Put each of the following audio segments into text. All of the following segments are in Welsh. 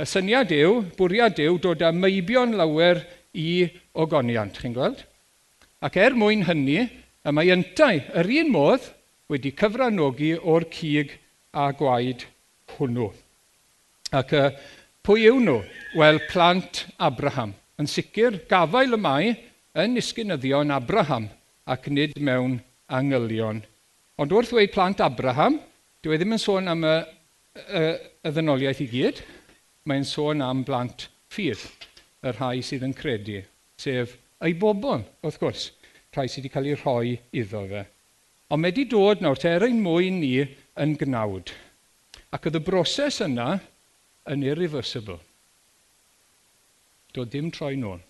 Y syniad yw, bwriad yw, dod â meibion lawer i ogoniant, chi'n gweld? Ac er mwyn hynny, y mae yntau yr un modd wedi cyfranogi o'r cig a gwaed hwnnw. Ac uh, pwy yw nhw? Wel, plant Abraham. Yn sicr, gafael y mae yn isgynyddion Abraham ac nid mewn angylion. Ond wrth dweud plant Abraham, dwi e ddim yn sôn am y, y, y ddynoliaeth i gyd, mae'n sôn am blant ffydd, y rhai sydd yn credu, sef ei bobl, wrth gwrs, rhai sydd wedi cael ei rhoi iddo fe. Ond mae wedi dod nawr te er ein mwyn ni yn gnawd. Ac oedd y broses yna yn irreversible. Doedd dim troi nôl.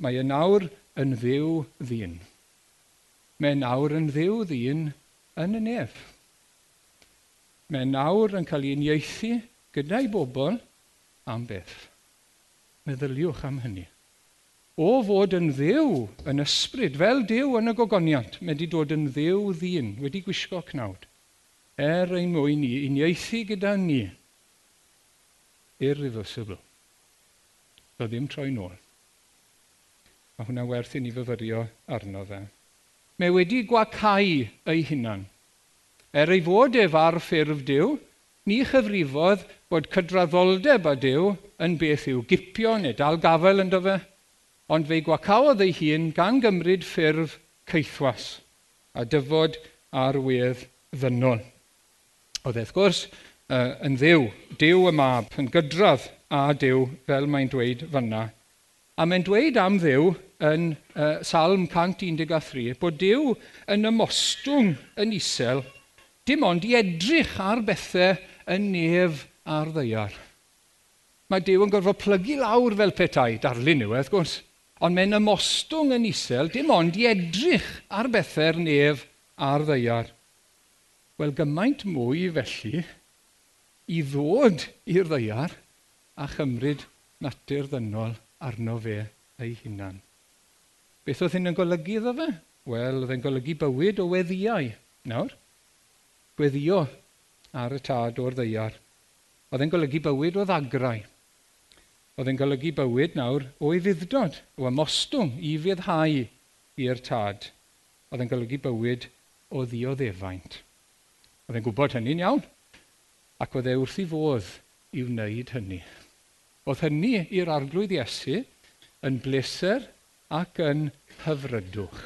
Mae y nawr yn ddiw ddyn. Mae e nawr yn ddiw ddyn yn y nef. Mae e nawr yn cael ei unieithu gyda'i bobl am beth. Meddyliwch am hynny. O fod yn ddew yn ysbryd, fel dew yn y gogoniant, mae wedi dod yn ddew ddyn, wedi gwisgo cnawd, er ein mwyn ni, uniaethu gyda ni, irreversible. Do ddim troi nôl. Mae hwnna werth i ni fyfyrio arno fe. Mae wedi gwacau ei hunan. Er ei fod ef ar ffurf diw, ni chyfrifodd bod cydraddoldeb a Dyw yn beth yw gipio neu dal gafel yn dyfa, ond fe'i gwacawodd ei hun gan gymryd ffurf ceithwas a dyfod ar wedd ddynol. Oedd eith gwrs uh, yn ddiw, diw y mab, yn gydradd a diw fel mae'n dweud fyna. A mae'n dweud am ddiw yn uh, Salm 113 bod diw yn ymostwng yn isel dim ond i edrych ar bethau yn nef ar ddeiar. Mae Dyw yn gorfod plygu lawr fel petai, darlun yw e, wrth gwrs, ond mae'n ymostwng yn isel dim ond i edrych ar bethau'r nef a'r ddeiar. Wel, gymaint mwy felly i ddod i'r ddeiar a chymryd natur ddynol arno fe ei hunan. Beth oedd hyn yn golygu iddo fe? Wel, oedd e'n golygu bywyd o weddiau. Nawr, gweddio ar y tad o'r ddeiar. Oedd e'n golygu bywyd o ddagrau. Oedd e'n golygu bywyd nawr o iddfdod, o ymostwng, i fyddhau i'r tad. Oedd e'n golygu bywyd o ddioddefaint. Oedd e'n gwybod hynny'n iawn, ac oedd e wrth i fodd i wneud hynny. Oedd hynny i'r arglwydd Iesu yn bleser ac yn hyfrydwch.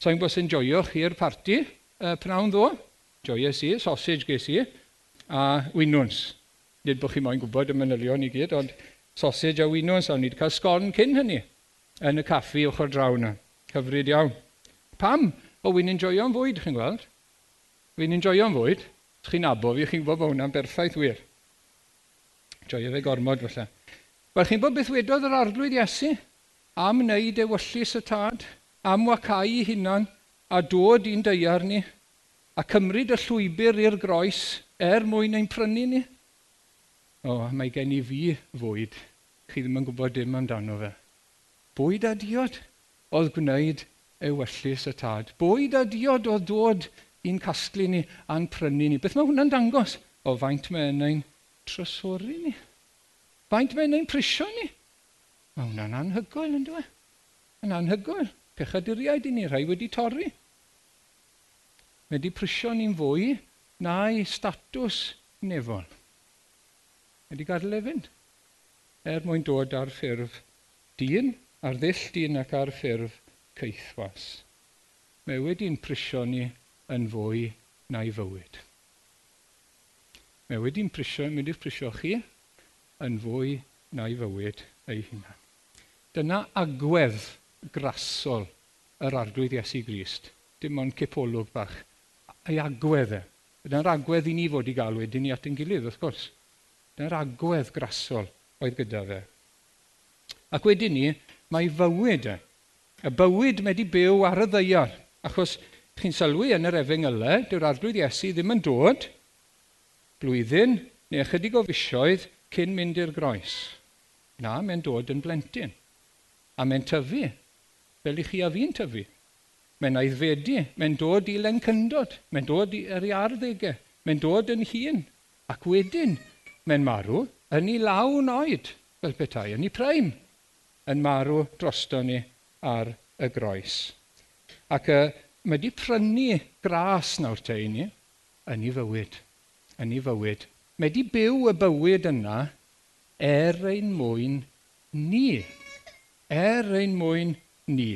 So i'n bod sy'n joioch i'r parti, uh, pnawn ddo? joyous i, sausage ges i, a winwns. Nid bod chi moyn gwybod y manylion i gyd, ond sausage a winwns, a ni wedi cael sgon cyn hynny yn y caffi ochr draw yna. Cyfryd iawn. Pam? O, wy'n enjoio'n fwyd, chi'n gweld? Wy'n enjoio'n fwyd. Chi'n abo fi, chi'n gwybod bod hwnna'n berffaith wir. Joio fe gormod falle. Wel, chi'n bod beth wedodd yr arglwydd Iesu? Am wneud ewyllus y tad, am wacau i hunan, a dod i'n deiar ni, a cymryd y llwybr i'r groes er mwyn ein prynu ni? O, mae gen i fi fwyd. Chi ddim yn gwybod dim amdano fe. Bwyd a diod oedd gwneud ei wellus y tad. Bwyd a diod oedd dod i'n casglu ni a'n prynu ni. Beth mae hwnna'n dangos? O faint mae yna'n trysori ni. Faint mae yna'n prisio ni. Mae hwnna'n anhygoel, yn dweud? Yn anhygoel. Pechaduriaid i ni, rhai wedi torri wedi prisio ni'n fwy na'i statws nefol. Wedi gadael e fynd. Er mwyn dod ar ffurf dyn, ar ddill dyn ac ar ffurf ceithwas. Mae wedi'n prisio ni yn fwy na'i fywyd. Mae wedi'n prisio, mynd i'ch prisio chi yn fwy na'i fywyd ei hunan. Dyna agwedd grasol yr arglwydd Iesu Grist, dim ond cipolwg bach ei agwedd e. Dyna'r agwedd i ni fod i gael wedyn ni at ein gilydd, wrth gwrs. Dyna'r agwedd grasol oedd gyda fe. Ac wedyn ni, mae fywyd e. Y bywyd wedi byw ar y ddeiar. Achos chi'n sylwi yn yr efengylau, dyw'r arglwydd Iesu ddim yn dod blwyddyn neu ychydig o fisioedd cyn mynd i'r groes. Na, mae'n dod yn blentyn. A mae'n tyfu, fel i chi a fi'n tyfu. Mae'n aeddfedu, mae'n dod i lencyndod, mae'n dod i'r arddegau, mae'n dod yn hun. Ac wedyn, mae'n marw yn ei lawn oed, fel petai, yn ei praim, yn marw drosto ni ar y groes. Ac uh, mae wedi prynu gras nawr te i ni yn ei fywyd, yn ei fywyd. Mae wedi byw y bywyd yna er ein mwyn ni. Er ein mwyn ni.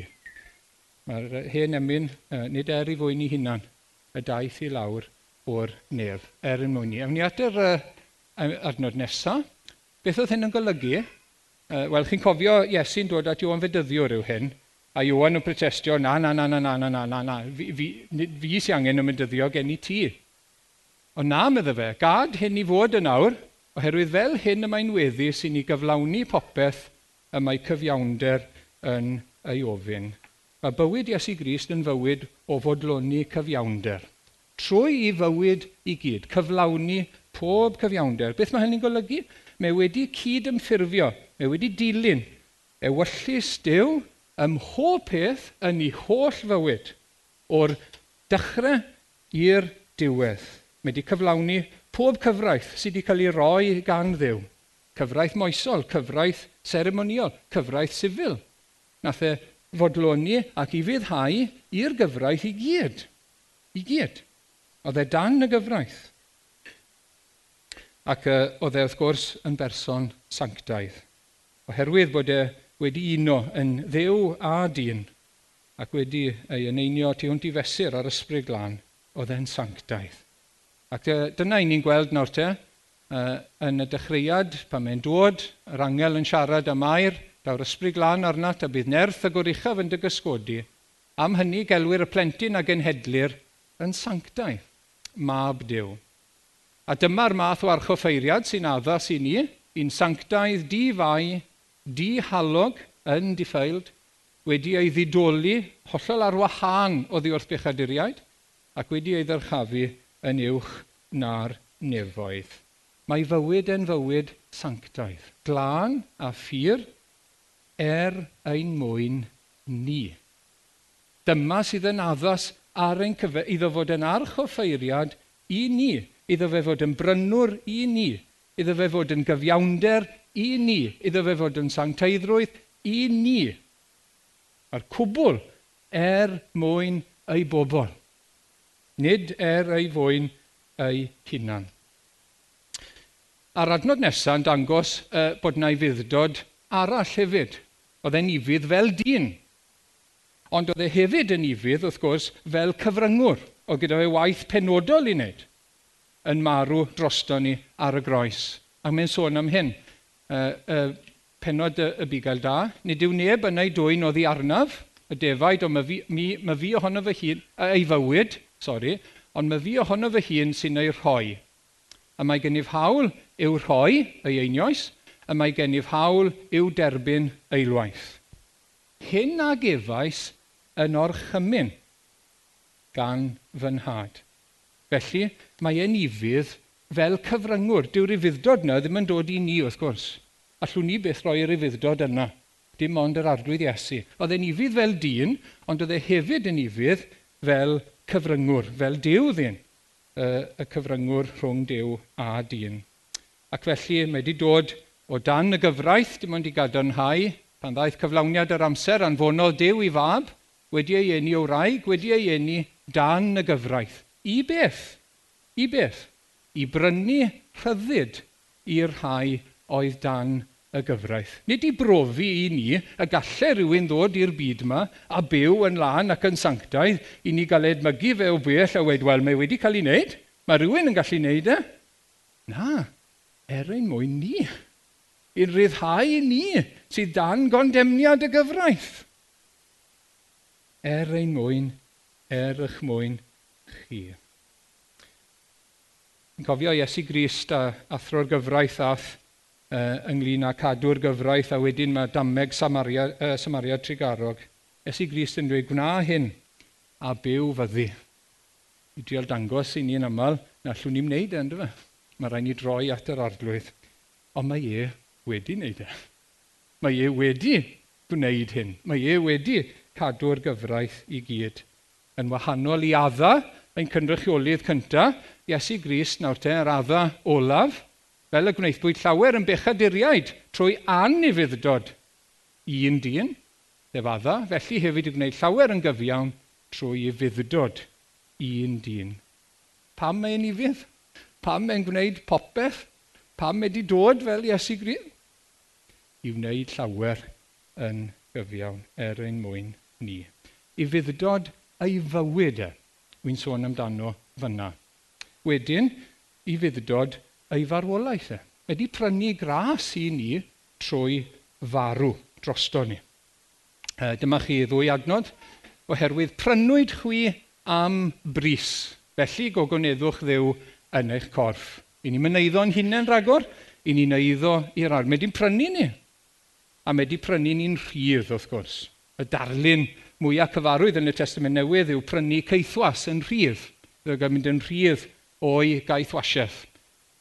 Mae'r hen emyn, uh, nid er i fwyni hunan, y daith i lawr o'r nef, er yn mwyn ni. Ewn ni at yr uh, adnod nesaf. Beth oedd hyn yn golygu? Uh, Wel, chi'n cofio Iesu'n dod at Iwan Fedyddiwr yw hyn, a Iwan yn protestio, na, na, na, na, na, na, na, na, na, fi, fi, fi sy'n angen yn mynd gen i ti. Ond na, medda fe, gad hyn i fod yn awr, oherwydd fel hyn y mae'n weddi sy'n ei gyflawni popeth y mae cyfiawnder yn ei ofyn Mae bywyd Iesu Grist yn fywyd o fodloni cyfiawnder. Trwy i fywyd i gyd, cyflawni pob cyfiawnder. Beth mae hynny'n golygu? Mae wedi cyd ymffurfio, mae wedi dilyn. Ewyllus Dyw ym mhob peth yn ei holl fywyd, o'r dechrau i'r diwedd. Mae wedi cyflawni pob cyfraith sydd wedi cael ei roi gan ddew. Cyfraith moesol, cyfraith seremoniol, cyfraith sifil. Nath e fodloni ac i fyddhau i'r gyfraith i gyd. I gyd. Oedd e dan y gyfraith. Ac uh, oedd e wrth gwrs yn berson sanctaidd. Oherwydd bod e wedi uno yn ddew a dyn ac wedi ei yneinio tu hwnt i fesur ar ysbryd glân, oedd e'n sanctaidd. Ac uh, dyna i ni'n gweld nawr te, uh, yn y dechreuad, pan mae'n dod, yr angel yn siarad am air, Daw'r ysbryd glân arnat a bydd nerth y goruchaf yn dy gysgodi. Am hynny gelwyr y plentyn a genhedlir yn sanctau, mab Dyw. A dyma'r math o archoffeiriad sy'n addas i ni, un sanctaidd di-fai, di-halog yn diffeild, wedi ei ddidoli hollol ar wahân o ddiwrth bechaduriaid, ac wedi ei ddyrchafu yn uwch na'r nefoedd. Mae fywyd yn fywyd sanctaidd, glân a ffyr er ein mwyn ni. Dyma sydd yn addas ar ein cyfer, iddo fod yn archoffeiriad i ni, iddo fe fod yn brynwr i ni, iddo fe fod yn gyfiawnder i ni, iddo fe fod yn sancteiddrwydd i ni. A'r cwbl er mwyn ei bobl, nid er ei fwyn ei hunan. A'r adnod nesaf yn dangos uh, bod yna i fuddod arall hefyd. Oedd e'n ifydd fel dyn. Ond oedd e hefyd yn ifydd, wrth gwrs, fel cyfryngwr. Oedd gyda fe waith penodol i wneud yn marw drosto ni ar y groes. A mae'n sôn am hyn. Uh, uh, penod y, y bugail da, nid yw neb yn ei dwy'n oddi arnaf, y defaid, ond mae fi, ma fi ohono fy hun, ei fywyd, sori, ond mae fi ohono fy hun sy'n ei rhoi. A mae gennyf hawl yw rhoi, ei einioes, y mae gennyf hawl i'w derbyn eilwaith. Hyn a gefais yn orchymyn gan fy nhad. Felly, mae enifydd fel cyfryngwr. Dyw'r rifyddod yna ddim yn dod i ni, wrth gwrs. Allwn ni beth roi'r rifyddod yna. Dim ond yr arglwydd Iesu. Oedd enifydd fel dyn, ond oedd e hefyd enifydd fel cyfryngwr, fel dew ddyn. Y cyfryngwr rhwng dew a dyn. Ac felly mae wedi dod O dan y gyfraith, dim ond i gadarnhau, pan ddaeth cyflawniad yr amser anfonol Dyw i fab, wedi ei eni o wraig, wedi ei eni dan y gyfraith. I beth? I beth? I brynu rhyddid i'r rhai oedd dan y gyfraith. Nid i brofi i ni y gallai rhywun ddod i'r byd yma a byw yn lan ac yn sanctaidd i ni gael edmygu fe o bell a wedi, wel, mae wedi cael ei wneud. Mae rhywun yn gallu wneud e. Na, er ein mwyn ni i'n rhyddhau ni sydd dan gondemniad y gyfraith. Er ein mwyn, er eich mwyn chi. Yn cofio Iesu Grist a athro'r gyfraith ath uh, ynglyn â cadw'r gyfraith a wedyn mae dameg Samaria, uh, Samaria Trigarog. Iesu Grist yn dweud gwna hyn a byw fyddi. I driol dangos i ni'n aml na allwn ni'n wneud e, yn dyfa. Mae rhaid ni droi at yr arglwydd. Ond mae e wedi wneud e. Mae e wedi gwneud hyn. Mae e wedi cadw'r gyfraith i gyd. Yn wahanol i adda, ein cynrychiolydd cyntaf, Iesu Gris nawr te, yr adda olaf, fel y gwneithbwyd llawer yn bechaduriaid trwy anifuddod un dyn, sef adda, felly hefyd i gwneud llawer yn gyfiawn trwy i fuddod un dyn. Pam mae'n ifydd? Pam mae'n gwneud popeth? Pam mae wedi dod fel Iesu Gris? i wneud llawer yn gyfiawn er ein mwyn ni. I fuddod ei fywyd e, wy'n sôn amdano fyna. Wedyn, i fuddod ei farwolaeth e. Wedi prynu gras i ni trwy farw drosto ni. E, dyma chi ddwy adnod, oherwydd prynwyd chwi am bris. Felly gogoneddwch ddew yn eich corff. I ni'n mynd eiddo'n hunain ragor, i ni'n eiddo i'r armau. Di'n prynu ni a mae wedi prynu ni'n rhydd wrth gwrs. Y darlun mwyaf cyfarwydd yn y testament newydd yw prynu ceithwas yn rhydd. Dwi'n gael mynd yn rhydd o'i gaeth wasiaeth.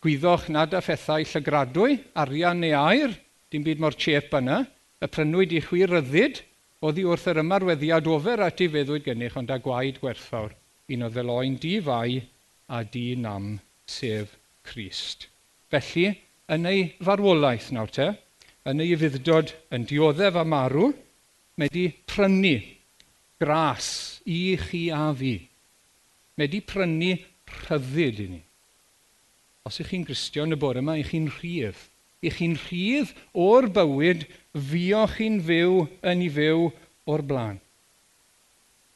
Gwyddwch nad a phethau llygradwy, arian neu air, dim byd mor chep yna, y prynwyd i chwi ryddid, oddi wrth yr ymarweddiad ofer at ei feddwyd gennych, ond a gwaed gwerthfawr, un o ddeloen di fai a di nam, sef Crist. Felly, yn ei farwolaeth nawr te, yn ei fuddod yn dioddef a marw, mae wedi prynu gras i chi a fi. Mae wedi prynu rhyddid i ni. Os ych chi'n gristion y bore yma, ych chi'n rhydd. Ych chi'n rhydd o'r bywyd fioch chi'n fyw yn ei fyw o'r blaen.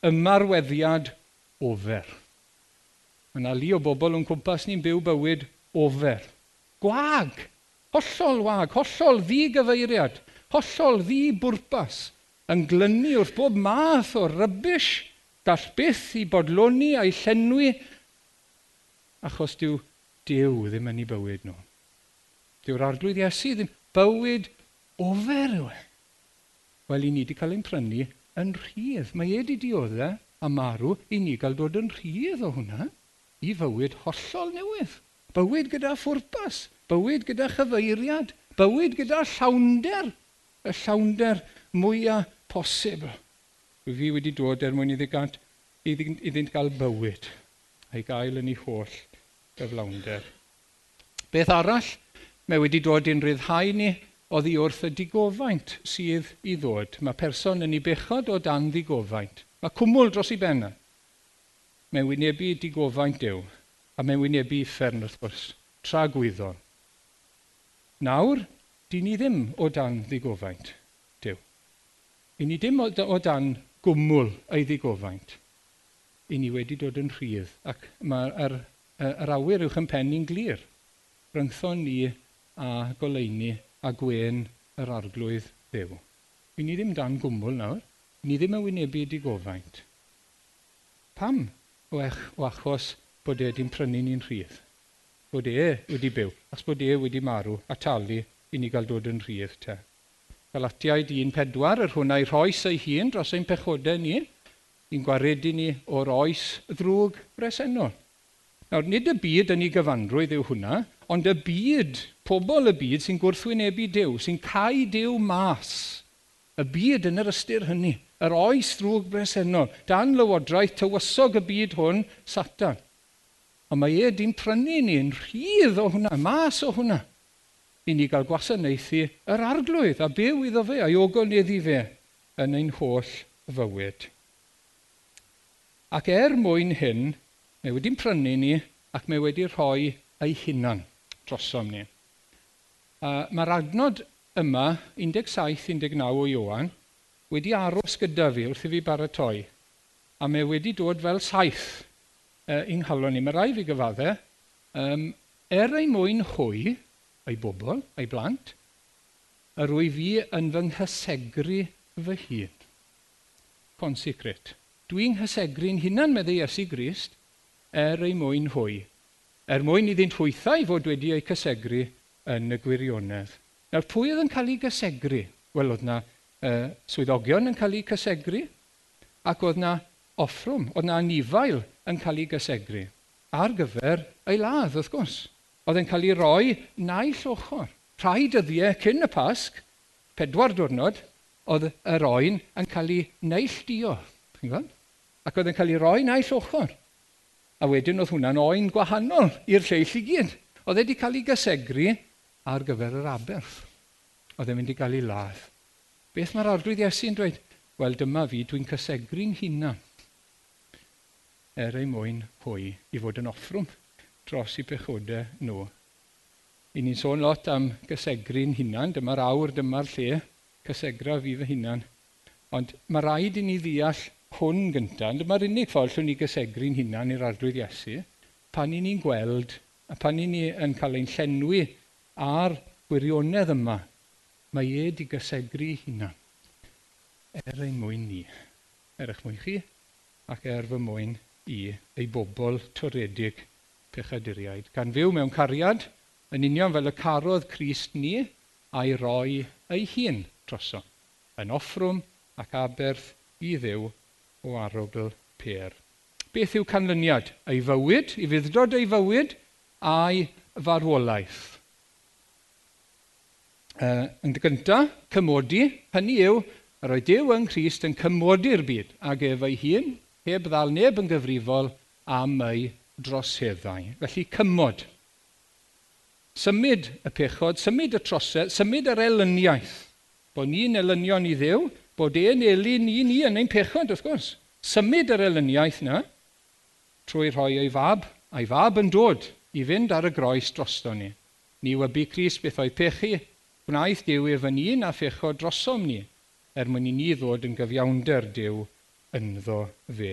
Ymarweddiad ofer. Mae yna li o bobl yn cwmpas ni'n byw bywyd ofer. Gwag! Hollol wag, hollol ddigyfeiriad, hollol ddibwrpas, yn glynu wrth bob math o rybys, dall byth i bodloni a'i llenwi, achos dyw Dyw ddim yn ei bywyd nhw. Dyw'r arglwydd Iesu ddim bywyd ofer yw e. Wel, i ni wedi cael ein prynu yn rhydd. Mae e wedi dioddau a marw i ni gael dod yn rhydd o hwnna i fywyd hollol newydd. Bywyd gyda phwrpas, Bywyd gyda chyfeiriad. Bywyd gyda llawnder. Y llawnder mwyaf posibl. Fi wedi dod er mwyn iddi gant iddynt gael bywyd a'i gael yn ei holl gyflawnder. Beth arall mae wedi dod i'n ryddhau ni oddi wrth y digofaint sydd i ddod. Mae person yn ei bechod o dan ddigofaint. Mae cwmwl dros ei benna. Mae'n wynebu digofaint dew a mae'n wynebu uffern wrth gwrs. Tra gwyddon. Nawr, di ni ddim o dan ddigofaint, Dyw. I ni ddim o dan gwmwl ei ddigofaint. I ni wedi dod yn rhydd ac mae'r yr awyr uwch yn pen ni'n glir. Rhyngthon ni a goleini a gwen yr arglwydd ddew. I ni ddim dan gwmwl nawr. Ni ddim yn wynebu digofaint. Pam o, ech, o achos bod e wedi'n prynu ni'n rhydd? bod e wedi byw, as bod e wedi marw a talu i ni gael dod yn rhydd te. Galatiaid 1.4, yr hwnna i roes ei hun dros ein pechodau ni, i'n gwaredu ni o'r oes ddrwg bresennol. Nawr, nid y byd yn ei gyfanrwydd yw hwnna, ond y byd, pobl y byd sy'n gwrthwynebu Dyw, sy'n cael Dyw mas. Y byd yn yr ystyr hynny, yr oes ddrwg bresennol, dan lywodraeth tywysog y byd hwn, Satan. Ond mae e di'n prynu ni'n rhydd o hwnna, mas o hwnna, i ni gael gwasanaethu yr arglwydd a byw iddo fe a'i ogolydd i fe yn ein holl fywyd. Ac er mwyn hyn, mae wedi'n prynu ni ac mae wedi rhoi ei hunan drosom ni. Uh, Mae'r adnod yma, 17-19 o Iwan, wedi aros gyda fi wrth i fi baratoi, a mae wedi dod fel saith uh, i'n nghalon ni. Mae rai fi gyfadde, um, er ei mwyn hwy, ei bobl, ei blant, y rwy fi yn fy nghysegru fy hun. Consecrate. Dwi'n nghysegru'n hunan, meddwl Iesu Grist, er ei mwyn hwy. Er mwyn iddynt hwythau fod wedi ei cysegru yn y gwirionedd. Nawr, pwy oedd yn cael ei gysegru? Wel, oedd yna uh, swyddogion yn cael ei cysegru, ac oedd yna offrwm. Oedd na anifail yn cael ei gysegru ar gyfer ei ladd, wrth gwrs. Oedd e'n cael ei roi naill ochr. Rhai dyddiau e, cyn y pasg, pedwar diwrnod, oedd yr oen yn cael ei neilldio. Chi'n? Ac oedd e'n cael ei roi naill ochr. A wedyn oedd hwnna'n oen gwahanol i'r lleill i gyd. Oedd e wedi cael ei gysegru ar gyfer yr aberth. Oedd e'n mynd i gael ei ladd. Beth mae'r arglwydd Iesu'n dweud? Wel, dyma fi, dwi'n cysegru'n hunan er ei mwyn pwy i fod yn offrwm dros i pechodau nhw. I ni'n sôn lot am gysegru'n hunan, dyma'r awr, dyma'r lle, cysegra fi fy hunan. Ond mae rhaid i ni ddeall hwn gyntaf, dyma'r unig ffordd llwn ni gysegru'n hunan i'r arglwydd Iesu, pan i ni'n gweld a pan i ni yn cael ein llenwi ar gwirionedd yma, mae e di gysegru hunan. Er ein mwyn ni, er eich mwyn chi ac er fy mwyn i ei bobl toredig pechaduriaid, gan fyw mewn cariad yn union fel y carodd Crist ni a'i roi ei hun troso, yn offrwm ac aberth i ddew o arogl per. Beth yw canlyniad? Ei fywyd, i fuddod ei fywyd a'i farwolaeth. Uh, yn dy gyntaf, cymodi, hynny yw, yr oedd Dyw yng Nghyst yn cymodi'r byd ag ef ei hun, heb ddal neb yn gyfrifol am ei droseddau. Felly cymod. Symud y pechod, symud y trosedd, symud yr elyniaeth. Bod ni'n elynion i ddew, bod e'n elyn ni ni yn ein pechod, wrth gwrs. Symud yr elyniaeth na, trwy rhoi ei fab. A'i fab yn dod i fynd ar y groes drosto ni. Ni wybu Cris beth oedd pechu, gwnaeth Dyw efo ni na a phechod drosom ni, er mwyn i ni ddod yn gyfiawnder Dyw ynddo fe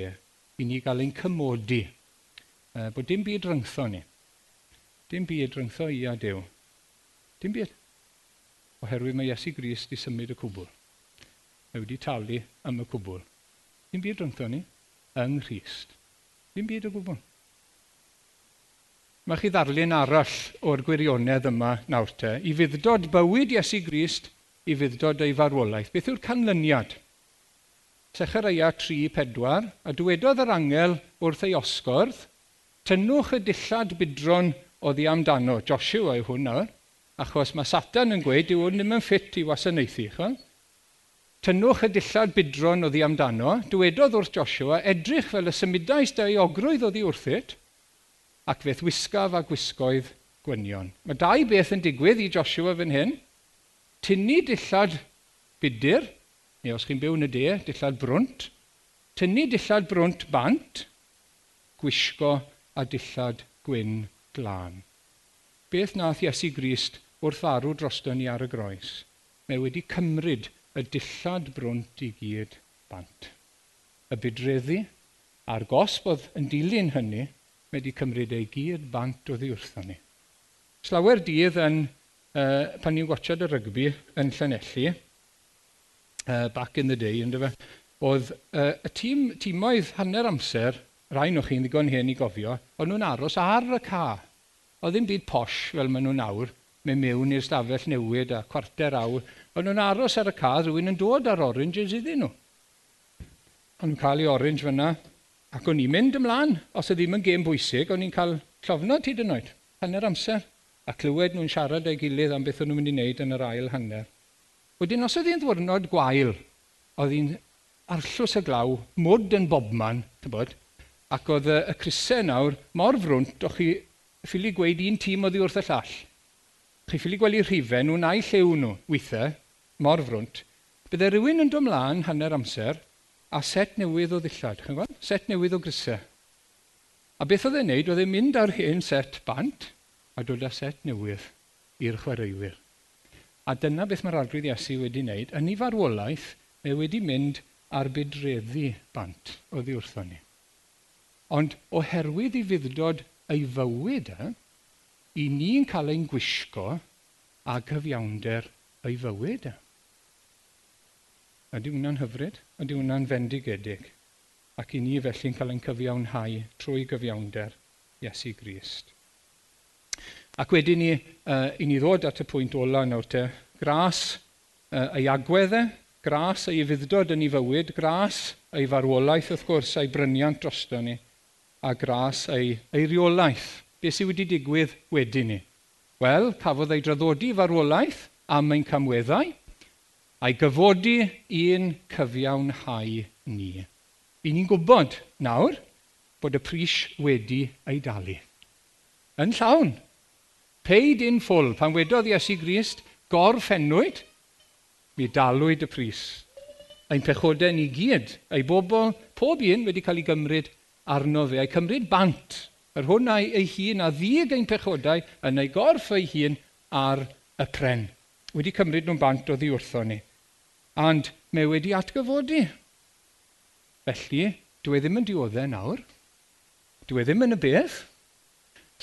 i ni gael ein cymodi uh, bod dim byd rhyngtho ni. Dim byd rhyngtho i a Dew. Dim byd. Oherwydd mae Iesu Gris di symud y cwbl. Mae wedi talu am y cwbl. Dim byd rhyngtho ni yng Nghyst. Dim byd o gwbl. Mae chi ddarlun arall o'r gwirionedd yma nawr te. I fuddod bywyd Iesu Grist, i fuddod ei farwolaeth. Beth yw'r canlyniad? Secharia 3-4, a dywedodd yr angel wrth ei osgwrdd, tynnwch y dillad budron oddi amdano. Joshua yw hwn nawr, achos mae Satan yn gweud yw hwn ddim yn ffit i wasanaethu, chwan? Tynnwch y dillad budron oddi amdano, dywedodd wrth Joshua, edrych fel y symudais da i ogrwydd oddi wrthyt, ac feth wisgaf a gwisgoedd gwynion. Mae dau beth yn digwydd i Joshua fan hyn. Tynnu dillad budur, neu os chi'n byw yn y de, dillad brwnt, tynnu dillad brwnt bant, gwisgo a dillad gwyn glân. Beth nath Iesu Grist wrth arw drosto ni ar y groes? Mae wedi cymryd y dillad brwnt i gyd bant. Y budreddu a'r gosb oedd yn dilyn hynny, mae wedi cymryd ei gyd bant o ddiwrtho ni. Slawer dydd yn, uh, pan ni'n gwachod y rygbi yn Llanelli, uh, back in the day, ynddo fe, oedd uh, y tîm, tîmoedd hanner amser, rhain nhw chi'n ddigon hen i gofio, o'n nhw'n aros ar y ca. Oedd ddim byd posh fel maen nhw nawr, mewn mewn i'r stafell newid a cwarter awr. O'n nhw'n aros ar y ca, rhywun yn dod ar oranges iddyn nhw. O'n nhw'n cael ei orange fyna, ac o'n i'n mynd ymlaen. Os oedd ddim yn gêm bwysig, o'n i'n cael llofnod hyd yn oed, hanner amser. A clywed nhw'n siarad a'i gilydd am beth o'n nhw'n mynd i wneud yn yr ail hanner. Wedyn, os oedd hi'n ddwrnod gwael, oedd hi'n arllws y glaw, mwd yn bobman, tybod, ac oedd y, y crisau nawr mor frwnt, o'ch chi ffili gweud un tîm oedd i wrth y llall. Chi ffili gweld rhifau nhw, neu llew nhw, weithiau, mor frwnt. Byddai rhywun yn dod mlaen hanner amser a set newydd o ddillad, chi'n gweld? Set newydd o grisau. A beth oedd e'n neud, oedd e'n mynd ar hen set bant a dod â set newydd i'r chwaraewyr. A dyna beth mae'r arglwydd Iesu wedi wneud. Yn ei farwolaeth, mae wedi mynd ar bydreddu bant o ddiwrtho ni. Ond oherwydd i fuddod ei fywyd e, i ni'n cael ein gwisgo a gyfiawnder ei fywyd e. Ydy hwnna'n hyfryd? Ydy hwnna'n fendigedig? Ac i ni felly'n cael ein cyfiawnhau trwy gyfiawnder Iesu Grist. Ac wedyn ni, uh, i ni ddod at y pwynt ola nawr te, gras uh, ei agweddau, gras ei fuddod yn ei fywyd, gras ei farwolaeth wrth gwrs, ei bryniant drosto ni, a gras ei, ei reolaeth. Be sydd wedi digwydd wedyn ni? Wel, cafodd ei draddodi farwolaeth am ein camweddau, a'i gyfodi i'n cyfiawnhau ni. I ni'n gwybod nawr bod y pris wedi ei dalu. Yn llawn, paid in full, pan wedodd Iesu Grist, gorffennwyd, mi dalwyd y pris. Ein pechodau ni gyd, ei bobl, pob un wedi cael ei gymryd arno fe, a'i cymryd bant yr hwn a'i, ei hun a ddig ein pechodau yn ei gorff ei hun ar y pren. Wedi cymryd nhw'n bant o ddiwrtho ni. Ond mae wedi atgyfodi. Felly, dwi e ddim yn dioddau nawr. Dwi e ddim yn y beth.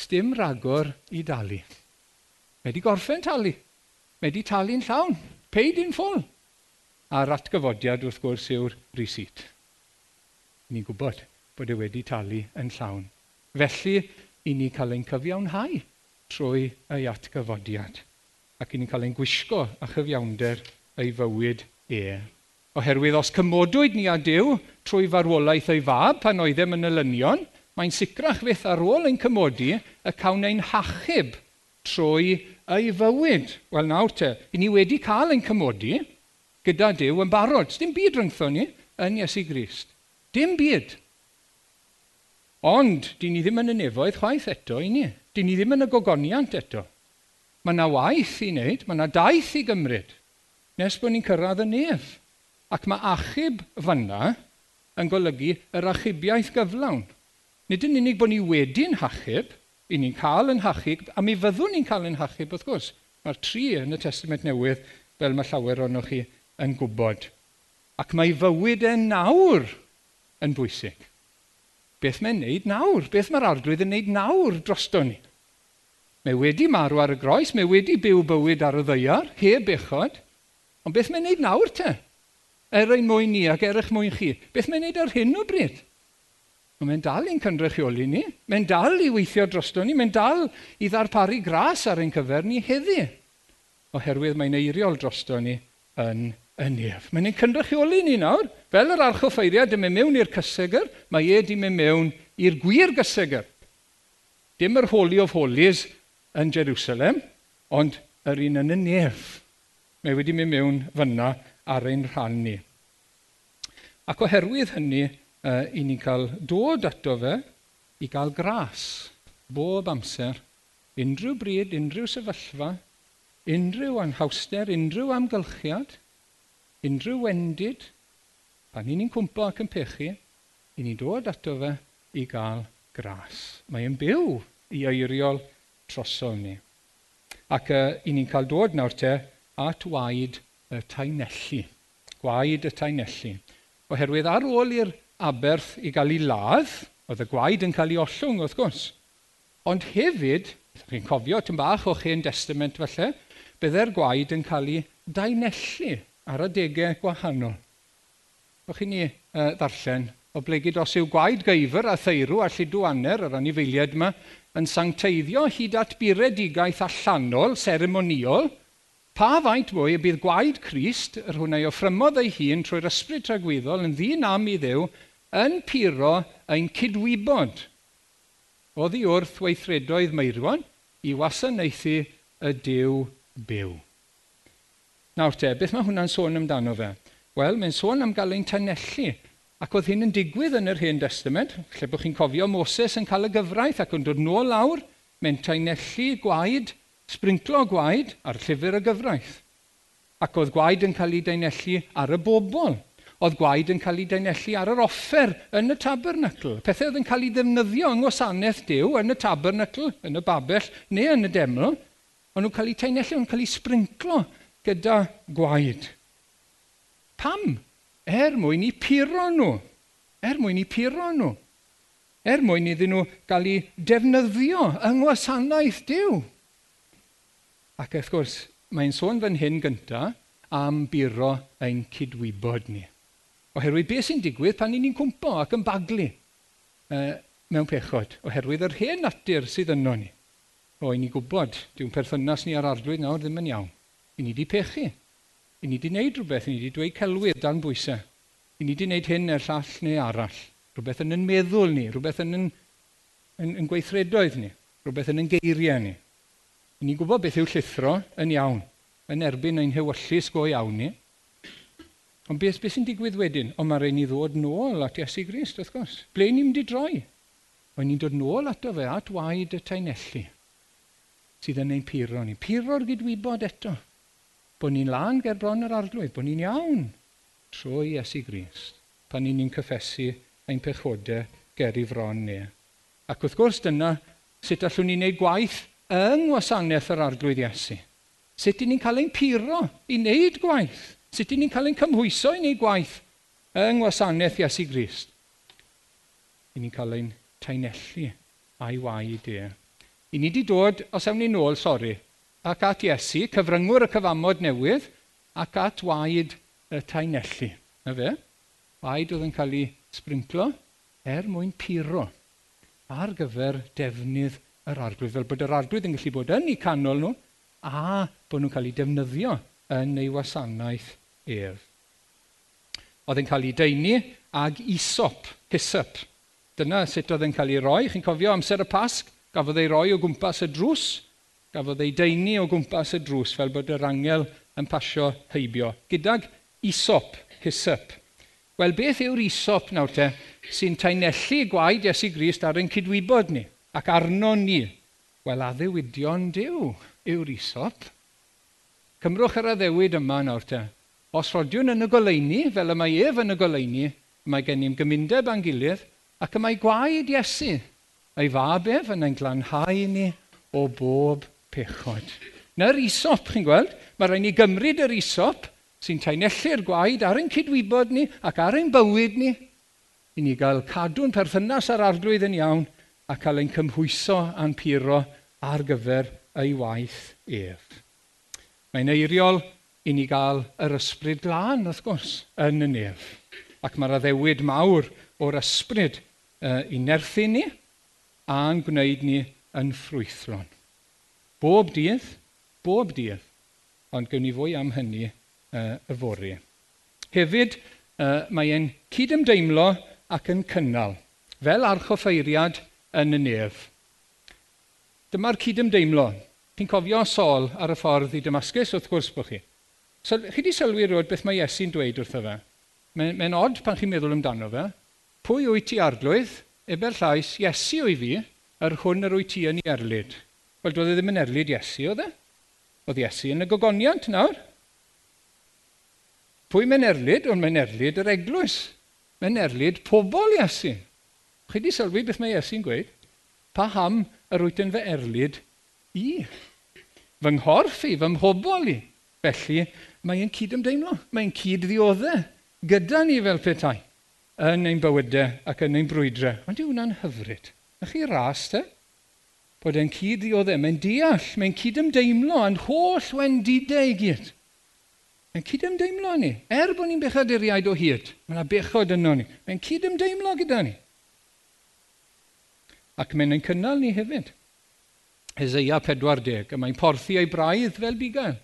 Sdim ragor i dalu. Mae wedi gorffen talu. Mae wedi talu'n llawn. Paid in full. A'r atgyfodiad wrth gwrs yw'r receipt. Ni'n gwybod bod e wedi talu yn llawn. Felly, i ni cael ein cyfiawnhau trwy ei atgyfodiad ac i ni'n cael ein gwisgo a chyfiawnder ei fywyd e. Oherwydd os cymodwyd ni a Dyw trwy farwolaeth ei fab pan oedd e'n yn mae'n sicrach fydd ar ôl ein cymodi y cawn ein hachub trwy ei fywyd. Wel nawr te, i ni wedi cael ein cymodi gyda Dyw yn barod. Dim byd rhyngtho ni yn Iesu Grist. Dim byd. Ond, di ni ddim yn y nefoedd chwaith eto i ni. Di ni ddim yn y gogoniant eto. Mae yna waith i wneud, mae yna daith i gymryd, nes bod ni'n cyrraedd y nef. Ac mae achub fanna yn golygu yr achubiaeth gyflawn. Nid yn unig bod ni wedi'n hachub, i ni'n cael yn hachub, a mi fyddwn ni'n cael yn hachub, wrth gwrs. Mae'r tri yn y Testament Newydd, fel mae llawer o'n chi yn gwybod. Ac mae fywyd e nawr yn bwysig. Beth mae'n neud nawr? Beth mae'r arglwydd yn neud nawr drosto ni? Mae wedi marw ar y groes, mae wedi byw bywyd ar y ddeiar, heb bechod. Ond beth mae'n neud nawr te? Er ein mwyn ni ac er eich mwyn chi. Beth mae'n neud ar hyn o bryd? Ond mae'n dal i'n cynrychioli ni. Mae'n dal i weithio drosto ni. Mae'n dal i ddarparu gras ar ein cyfer ni heddi. Oherwydd mae'n eiriol drosto ni yn y nef. Mae'n ein cynrychioli ni nawr. Fel yr archoffeiriad yn mewn i'r cysegr, mae e dim yn mewn i'r gwir gysegr. Dim yr Holy of Holies yn Jerusalem, ond yr un yn y nef. Mae wedi mynd mewn fyna ar ein rhan ni. Ac oherwydd hynny, uh, i ni cael dod ato fe i gael gras bob amser, unrhyw bryd, unrhyw sefyllfa, unrhyw anhawster, unrhyw amgylchiad, unrhyw wendid, pan i ni'n cwmpo ac yn pechu, i ni dod ato fe i gael gras. Mae e'n byw i eiriol trosol ni. Ac uh, i ni'n cael dod nawr te at waed y tainelli. Gwaed y tainelli. Oherwydd ar ôl i'r aberth i gael ei ladd, oedd y gwaed yn cael ei ollwng wrth gwrs. Ond hefyd, chi'n cofio tyn bach o chi'n testament falle, byddai'r gwaed yn cael ei dainellu ar adegau gwahanol. O'ch chi'n ni uh, ddarllen o blegyd os yw gwaed geifr a theirw a lludwaner yr anifeiliad yma yn sancteiddio hyd at buredigaeth allanol, seremoniol, pa faint mwy y bydd gwaed Crist, yr hwnna i offrymodd ei hun trwy'r ysbryd tragweddol yn ddyn am i ddew yn puro ein cydwybod. Oddi wrth weithredoedd Meirwan i wasanaethu y Dyw byw. Nawr te, beth mae hwnna'n sôn amdano fe? Wel, mae'n sôn am gael ein tanellu. Ac oedd hyn yn digwydd yn yr Hen Testament, lle bod chi'n cofio Moses yn cael y gyfraith ac yn dod nôl lawr, mae'n tanellu gwaed, sbrinclo gwaed ar llyfr y gyfraith. Ac oedd gwaed yn cael ei deinellu ar y bobl oedd gwaed yn cael ei deinellu ar yr offer yn y tabernacl. Pethau oedd yn cael ei ddefnyddio yng ngwasanaeth Dyw yn y tabernacl, yn y babell neu yn y deml, ond nhw'n cael ei teinellu, nhw'n cael ei sbrinclo gyda gwaed. Pam? Er mwyn i puro nhw. Er mwyn i puro nhw. Er mwyn iddyn nhw gael ei defnyddio yng ngwasanaeth Dyw. Ac wrth gwrs, mae'n sôn fan hyn gyntaf am buro ein cydwybod ni. Oherwydd beth sy'n digwydd pan ni'n cwmpo ac yn baglu uh, mewn pechod, oherwydd yr hen natur sydd yno ni. O, i ni gwybod, diw'n perthynas ni ar arglwydd nawr ddim yn iawn. I ni wedi pechu. I ni wedi gwneud rhywbeth, i ni wedi dweud celwydd dan bwysau. I ni wedi gwneud hyn neu'r llall neu arall. Rhywbeth yn yn meddwl ni, rhywbeth yn yn, yn, yn gweithredoedd ni, rhywbeth yn yn geiriau ni. I ni gwybod beth yw llithro yn iawn, yn erbyn ein hewyllus go iawn ni, Ond beth, beth sy'n digwydd wedyn? Ond mae rhaid ni ddod nôl at Iesu Grist, wrth gwrs. Ble ni'n mynd i droi? Ond ni'n dod nôl ato fe at waed y tainelli sydd yn ein puro ni. Puro'r gydwybod eto. Bod ni'n lan ger bron yr arglwydd, bod ni'n iawn trwy Iesu Grist pan ni'n ni'n cyffesu ein pechodau ger i fron ni. Ac wrth gwrs dyna sut allwn ni'n wneud gwaith yng ngwasanaeth yr arglwydd Iesu. Sut i ni'n cael ein puro i wneud gwaith Sut ni'n cael ein cymhwyso i ni gwaith yng ngwasanaeth Iesu Grist? I ni'n cael ein tainellu a'i wai i de. I ni wedi dod, os ewn ni nôl, sori, ac at Iesu, cyfryngwr y cyfamod newydd, ac at waed y tainellu. Na fe? Waed oedd yn cael ei sbrinclo er mwyn puro ar gyfer defnydd yr arglwydd, fel bod yr arglwydd yn gallu bod yn eu canol nhw a bod nhw'n cael eu defnyddio yn ei wasanaeth er. Oedd e'n cael ei deini ag isop, hisop. Dyna sut oedd e'n cael ei roi. Chi'n cofio amser y pasg? Gafodd ei roi o gwmpas y drws. Gafodd ei deini o gwmpas y drws fel bod yr angel yn pasio heibio. Gydag isop, hisop. Wel, beth yw'r isop nawr te sy'n tainellu gwaed Iesu Grist ar ein cydwybod ni ac arno ni? Wel, addewidion diw yw'r isop. Cymrwch yr addewid yma nawr te. Os rodiwn yn y goleini, fel y mae ef yn y goleini, mae gen i'n gymundeb a'n gilydd, ac y mae gwaed Iesu ei fab ef yn ein glanhau ni o bob pechod. Na'r isop, chi'n gweld, mae rhaid ni gymryd yr isop sy'n tainellu'r gwaed ar ein cydwybod ni ac ar ein bywyd ni, i ni gael cadw'n perthynas ar arglwydd yn iawn a cael ein cymhwyso a'n puro ar gyfer ei waith ef. Mae'n eiriol i ni gael yr ysbryd glân, wrth gwrs, yn y nef. Ac mae'r addewid mawr o'r ysbryd uh, i nerthu ni a'n gwneud ni yn ffrwythlon. Bob dydd, bob dydd, ond gewn ni fwy am hynny uh, y fori. Hefyd, uh, mae e'n cydymdeimlo ac yn cynnal, fel archoffeiriad yn y nef. Dyma'r cydymdeimlo. Ti'n cofio sol ar y ffordd i Damascus, wrth gwrs bod chi. So, chi wedi sylwi roed beth mae Iesu'n dweud wrtho fe? Mae'n mae od pan chi'n meddwl amdano fe. Pwy wyt ti arglwydd? Eber llais, Iesu o'i fi, yr hwn yr wyt ti yn ei erlyd. Wel, doedd e ddim yn erlyd Iesu, oedd e? Oedd Iesu yn y gogoniant nawr. Pwy mae'n erlyd? Ond mae'n erlyd yr eglwys. Mae'n erlyd pobl Iesu. Chi wedi sylwi beth mae Iesu'n gweud? Pa ham yr wyt yn fy erlyd i? Fy nghorff i, fy mhobol i. Felly, mae e'n cydymdeimlo, mae'n cyd-ddioddau gyda ni fel petai yn ein bywydau ac yn ein brwydrau. Ond yw hwnna'n hyfryd? Na chi ras, te? Bod e'n cyd-ddioddau, mae'n deall, mae'n cydymdeimlo yn holl wendidau i gyd. Mae'n cydymdeimlo ni. Er bod ni'n bechaduriaid o hyd, mae yna bechod yno ni. Mae'n cydymdeimlo gyda ni. Ac mae'n ein cynnal ni hefyd. Heseia 40, a mae'n porthi ei braidd fel bugail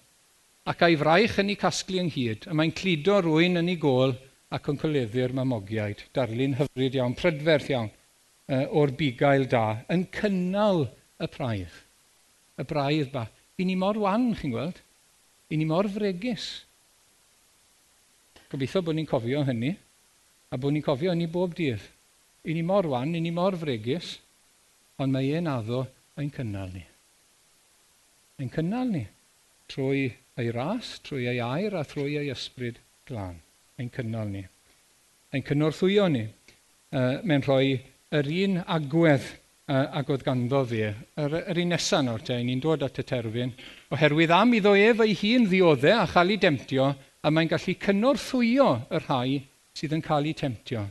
ac a'i fraich yn ei casglu ynghyd, a mae'n cludo rwy'n yn ei gol ac yn colefu'r mamogiaid. Darlun hyfryd iawn, prydferth iawn uh, o'r bugail da, yn cynnal y braidd. Y braidd ba. I ni mor wan, chi'n gweld? I ni mor fregus. Gobeithio bod ni'n cofio hynny, a bod ni'n cofio hynny bob dydd. I ni mor wan, i ni mor fregus, ond mae e'n addo ein cynnal ni. Ein cynnal ni trwy ei ras, trwy ei air a thrwy ei ysbryd glân. Mae'n cynnal ni. Mae'n cynorthwyo ni. Uh, mae'n rhoi yr un agwedd uh, ag oedd ganddo fi. Yr, yr un nesaf nawr te, ni'n dod at y terfyn. Oherwydd am iddo ef ei hun ddioddau a chael ei demtio, a mae'n gallu cynorthwyo y rhai sydd yn cael ei temtio.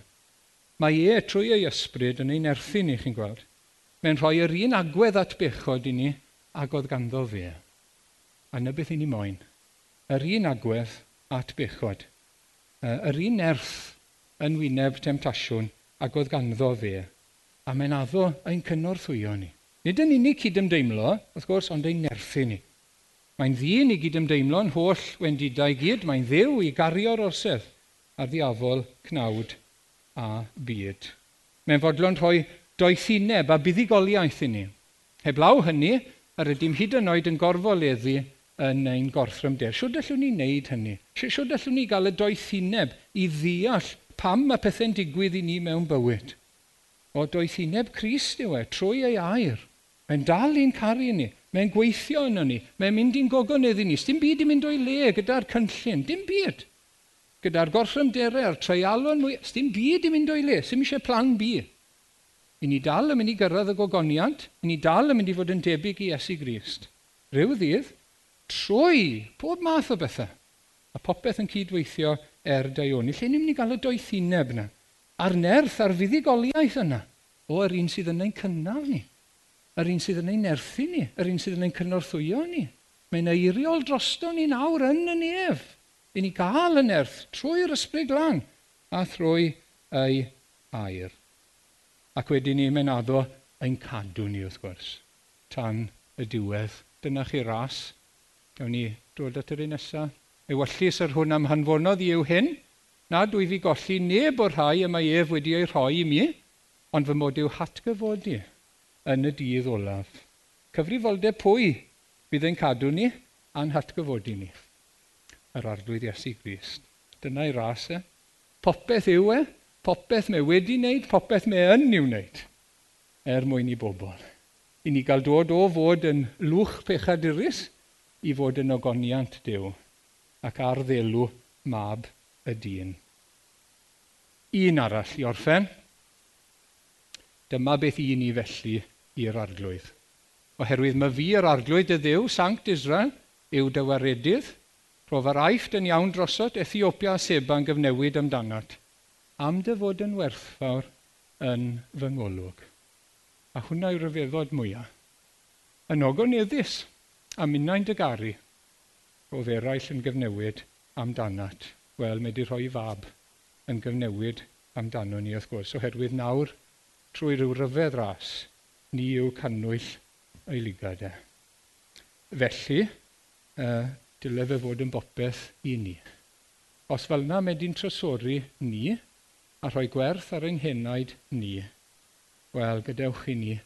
Mae e trwy ei ysbryd yn ein erthyn ni, chi'n gweld. Mae'n rhoi yr un agwedd at bechod i ni ag oedd ganddo fe a 'na beth i ni moyn. Yr un agwedd at bechod. Yr un nerth yn wyneb temtasiwn ac oedd ganddo fe, a mae'n addo ein cynorthwyo ni. Nid yn unig cydymdeimlo, wrth gwrs, ond ein nerthu ni. Mae'n ddyn i gydymdeimlo'n holl wendidau gyd, mae'n ddew i gario'r orsedd ar ddiafol, cnawd a byd. Mae'n fodlon rhoi doethineb a buddigoliaeth i ni. Heblaw hynny, yr ydym hyd yn oed yn gorfoleddu yn ein gorthrymder. Siwt allwn ni wneud hynny? Siwt allwn ni gael y doethineb i ddeall pam mae pethau'n digwydd i ni mewn bywyd? O doethineb Christ yw e, trwy ei air. Mae'n dal i'n caru ni. Mae'n gweithio yno ni. Mae'n mynd i'n gogonedd i ni. Dim byd yn mynd o'i le gyda'r cynllun. Dim byd. Gyda'r gorffrymderau a'r treialon mwy. Dim byd yn mynd o'i le. Dim eisiau plan B. I ni dal yn mynd i gyrraedd y gogoniant. I ni dal yn mynd i fod yn debyg i Esu Grist. Rhyw ddydd, trwy pob math o bethau. A popeth yn cydweithio er daioni. Lle ni'n mynd i gael y doethineb yna? A'r nerth a'r fuddugoliaeth yna. O, yr un sydd yn ein cynnal ni. Yr un sydd yn ein nerthu ni. Yr un sydd yn ein cynorthwyo ni. Mae'n eiriol drosto ni nawr yn y nef. I ni gael y nerth trwy'r ysbryd lan a thrwy ei air. Ac wedyn ni mae'n addo ein cadw ni wrth gwrs tan y diwedd. Dyna chi ras Gawn ni dod at yr un nesaf. Ewyllus ar hwn am hanfonodd i yw hyn, nad dwi fi golli neb o'r rhai y mae ef wedi ei rhoi i mi, ond fy mod i'w hatgyfodi yn y dydd olaf. Cyfrifoldeb pwy bydd ein cadw ni a'n hatgyfodi ni? Yr arglwydd Iesu Grist. Dyna'i ras e. Popeth yw e, popeth mae wedi wneud, popeth mae yn i'w wneud er mwyn i bobl. I ni gael dod o fod yn lwch pechadurus i fod yn ogoniant Dyw ac arddelw mab y dyn. Un arall i orffen. Dyma beth un i felly i'r arglwydd. Oherwydd mae fi yr arglwydd y ddew, Sankt Israel, yw dywaredydd, rof yr aifft yn iawn drosod, Ethiopia a Seba'n gyfnewid amdanat, am dy fod yn werthfawr yn fy ngolwg. A hwnna yw'r ryfeddod mwyaf. Yn ogoneddus. A minnau'n dygaru garu roedd eraill yn gyfnewid amdanat. Wel, mae wedi rhoi fab yn gyfnewid amdano ni wrth gwrs, oherwydd nawr trwy ryw ryfedd ras, ni yw cannwyll ei ligad e. Felly, uh, dyle fe fod yn bopeth i ni. Os fel yna mae di'n trysori ni a rhoi gwerth ar ein henaid ni, wel, gadewch i ni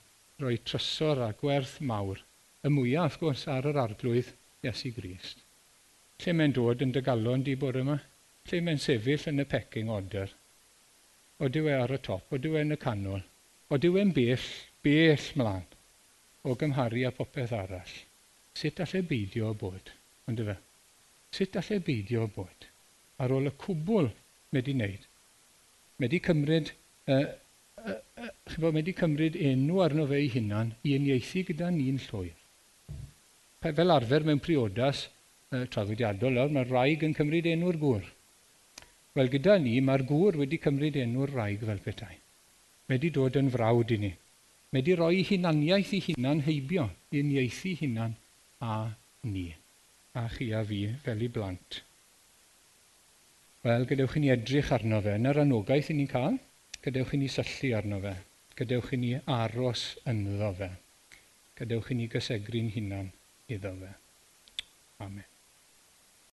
roi trysor a gwerth mawr y mwyaf, wrth gwrs, ar yr arglwydd Iesu Grist. Lle mae'n dod yn dygalon di bore yma? Lle mae'n sefyll yn y pecking order? O dyw e ar y top, o dyw e yn y canol, o dyw e'n bell, bell mlaen, o gymharu â popeth arall. Sut all e beidio o bod? Ond fe, Sut all e beidio o bod? Ar ôl y cwbl mae wedi wneud. Mae wedi cymryd uh, uh, uh, chyfo, mae wedi cymryd enw arno fe ei hunan i uniaethu gyda ni'n llwyr fel arfer mewn priodas uh, traddodiadol nawr, mae'r rhaeg yn cymryd enw'r gŵr. Wel, gyda ni, mae'r gŵr wedi cymryd enw'r rhaeg fel petai. Mae wedi dod yn frawd i ni. Mae wedi rhoi hunaniaeth i hunan heibio, uniaethu hunan a ni, a chi a fi fel i blant. Wel, gadewch i ni edrych arno fe. Yna'r anogaeth i ni'n cael, gadewch i ni syllu arno fe. Gadewch i ni aros ynddo fe. Gadewch i ni gysegru'n hunan. i dove. Amen.